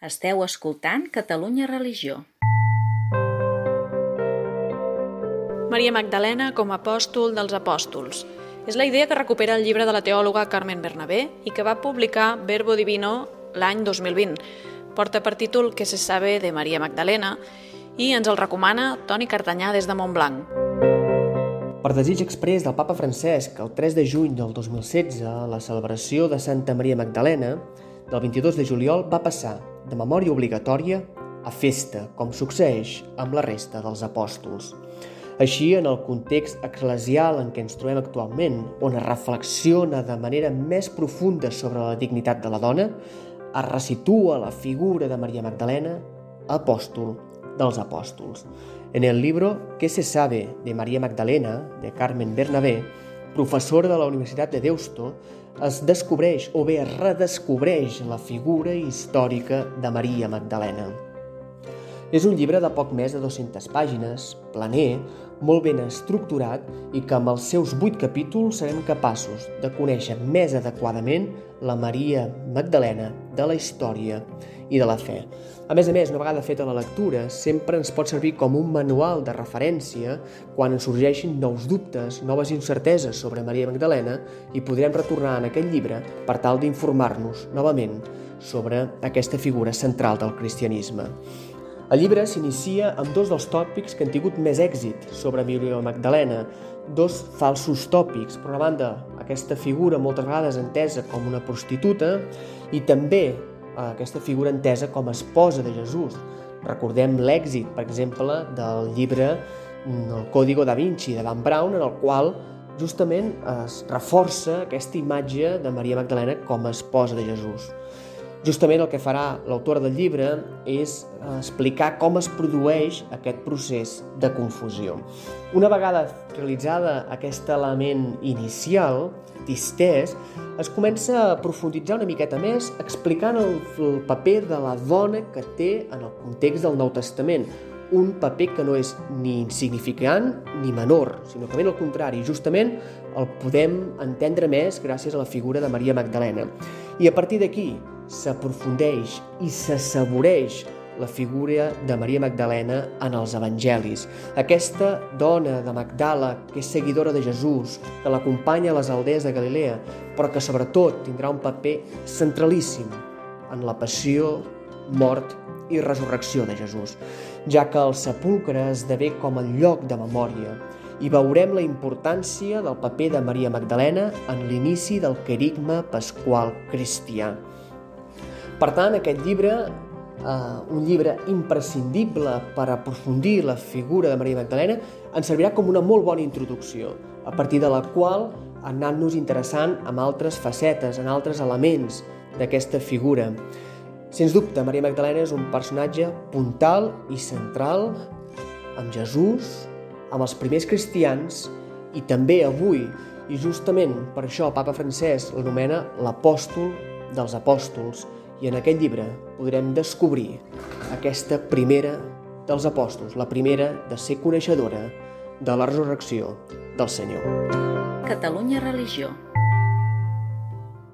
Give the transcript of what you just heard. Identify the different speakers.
Speaker 1: Esteu escoltant Catalunya Religió.
Speaker 2: Maria Magdalena com a apòstol dels apòstols. És la idea que recupera el llibre de la teòloga Carmen Bernabé i que va publicar Verbo Divino l'any 2020. Porta per títol Que se sabe de Maria Magdalena i ens el recomana Toni Cartanyà des de Montblanc.
Speaker 3: Per desig express del papa Francesc, el 3 de juny del 2016, la celebració de Santa Maria Magdalena, del 22 de juliol, va passar de memòria obligatòria a festa, com succeeix amb la resta dels apòstols. Així, en el context eclesial en què ens trobem actualment, on es reflexiona de manera més profunda sobre la dignitat de la dona, es resitua la figura de Maria Magdalena, apòstol dels apòstols. En el libro ¿Qué se sabe de Maria Magdalena, de Carmen Bernabé, professora de la Universitat de Deusto, es descobreix o bé es redescobreix la figura històrica de Maria Magdalena. És un llibre de poc més de 200 pàgines, planer, molt ben estructurat i que amb els seus vuit capítols serem capaços de conèixer més adequadament la Maria Magdalena de la història i de la fe. A més a més, una vegada feta la lectura, sempre ens pot servir com un manual de referència quan ens sorgeixin nous dubtes, noves incerteses sobre Maria Magdalena i podrem retornar en aquest llibre per tal d'informar-nos novament sobre aquesta figura central del cristianisme. El llibre s'inicia amb dos dels tòpics que han tingut més èxit sobre Maria Magdalena, dos falsos tòpics. Per una banda, aquesta figura moltes vegades entesa com una prostituta i també aquesta figura entesa com a esposa de Jesús. Recordem l'èxit, per exemple, del llibre El Código da Vinci de Dan Brown, en el qual justament es reforça aquesta imatge de Maria Magdalena com a esposa de Jesús. Justament el que farà l'autor del llibre és eh, explicar com es produeix aquest procés de confusió. Una vegada realitzada aquest element inicial, distès, es comença a profunditzar una miqueta més explicant el, el paper de la dona que té en el context del Nou Testament, un paper que no és ni insignificant ni menor, sinó que ben al contrari, justament el podem entendre més gràcies a la figura de Maria Magdalena. I a partir d'aquí, s'aprofundeix i s'assaboreix la figura de Maria Magdalena en els evangelis. Aquesta dona de Magdala, que és seguidora de Jesús, que l'acompanya a les aldees de Galilea, però que sobretot tindrà un paper centralíssim en la passió, mort i resurrecció de Jesús, ja que el sepulcre esdevé com el lloc de memòria i veurem la importància del paper de Maria Magdalena en l'inici del querigma pasqual cristià. Per tant, aquest llibre, eh, un llibre imprescindible per aprofundir la figura de Maria Magdalena, ens servirà com una molt bona introducció, a partir de la qual anant-nos interessant en altres facetes, en altres elements d'aquesta figura. Sens dubte, Maria Magdalena és un personatge puntal i central amb Jesús, amb els primers cristians i també avui, i justament per això el papa Francesc l'anomena l'apòstol dels apòstols, i en aquest llibre podrem descobrir aquesta primera dels apòstols, la primera de ser coneixedora de la resurrecció del Senyor.
Speaker 1: Catalunya Religió